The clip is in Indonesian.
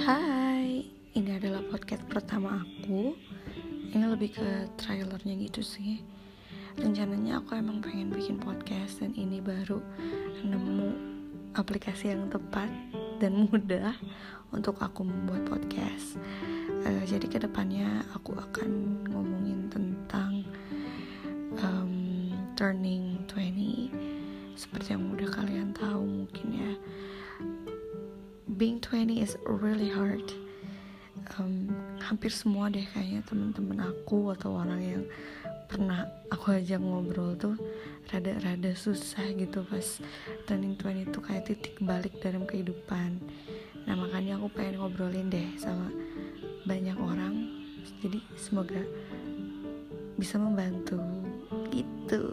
Hai, ini adalah podcast pertama aku. Ini lebih ke trailernya gitu sih. Rencananya aku emang pengen bikin podcast dan ini baru nemu aplikasi yang tepat dan mudah untuk aku membuat podcast. Uh, jadi ke depannya aku akan ngomongin tentang um, turning 20 seperti yang udah kalian tahu being 20 is really hard. Um, hampir semua deh kayaknya temen-temen aku atau orang yang pernah aku ajak ngobrol tuh rada-rada susah gitu pas turning 20 itu kayak titik balik dalam kehidupan. Nah makanya aku pengen ngobrolin deh sama banyak orang. Jadi semoga bisa membantu. Gitu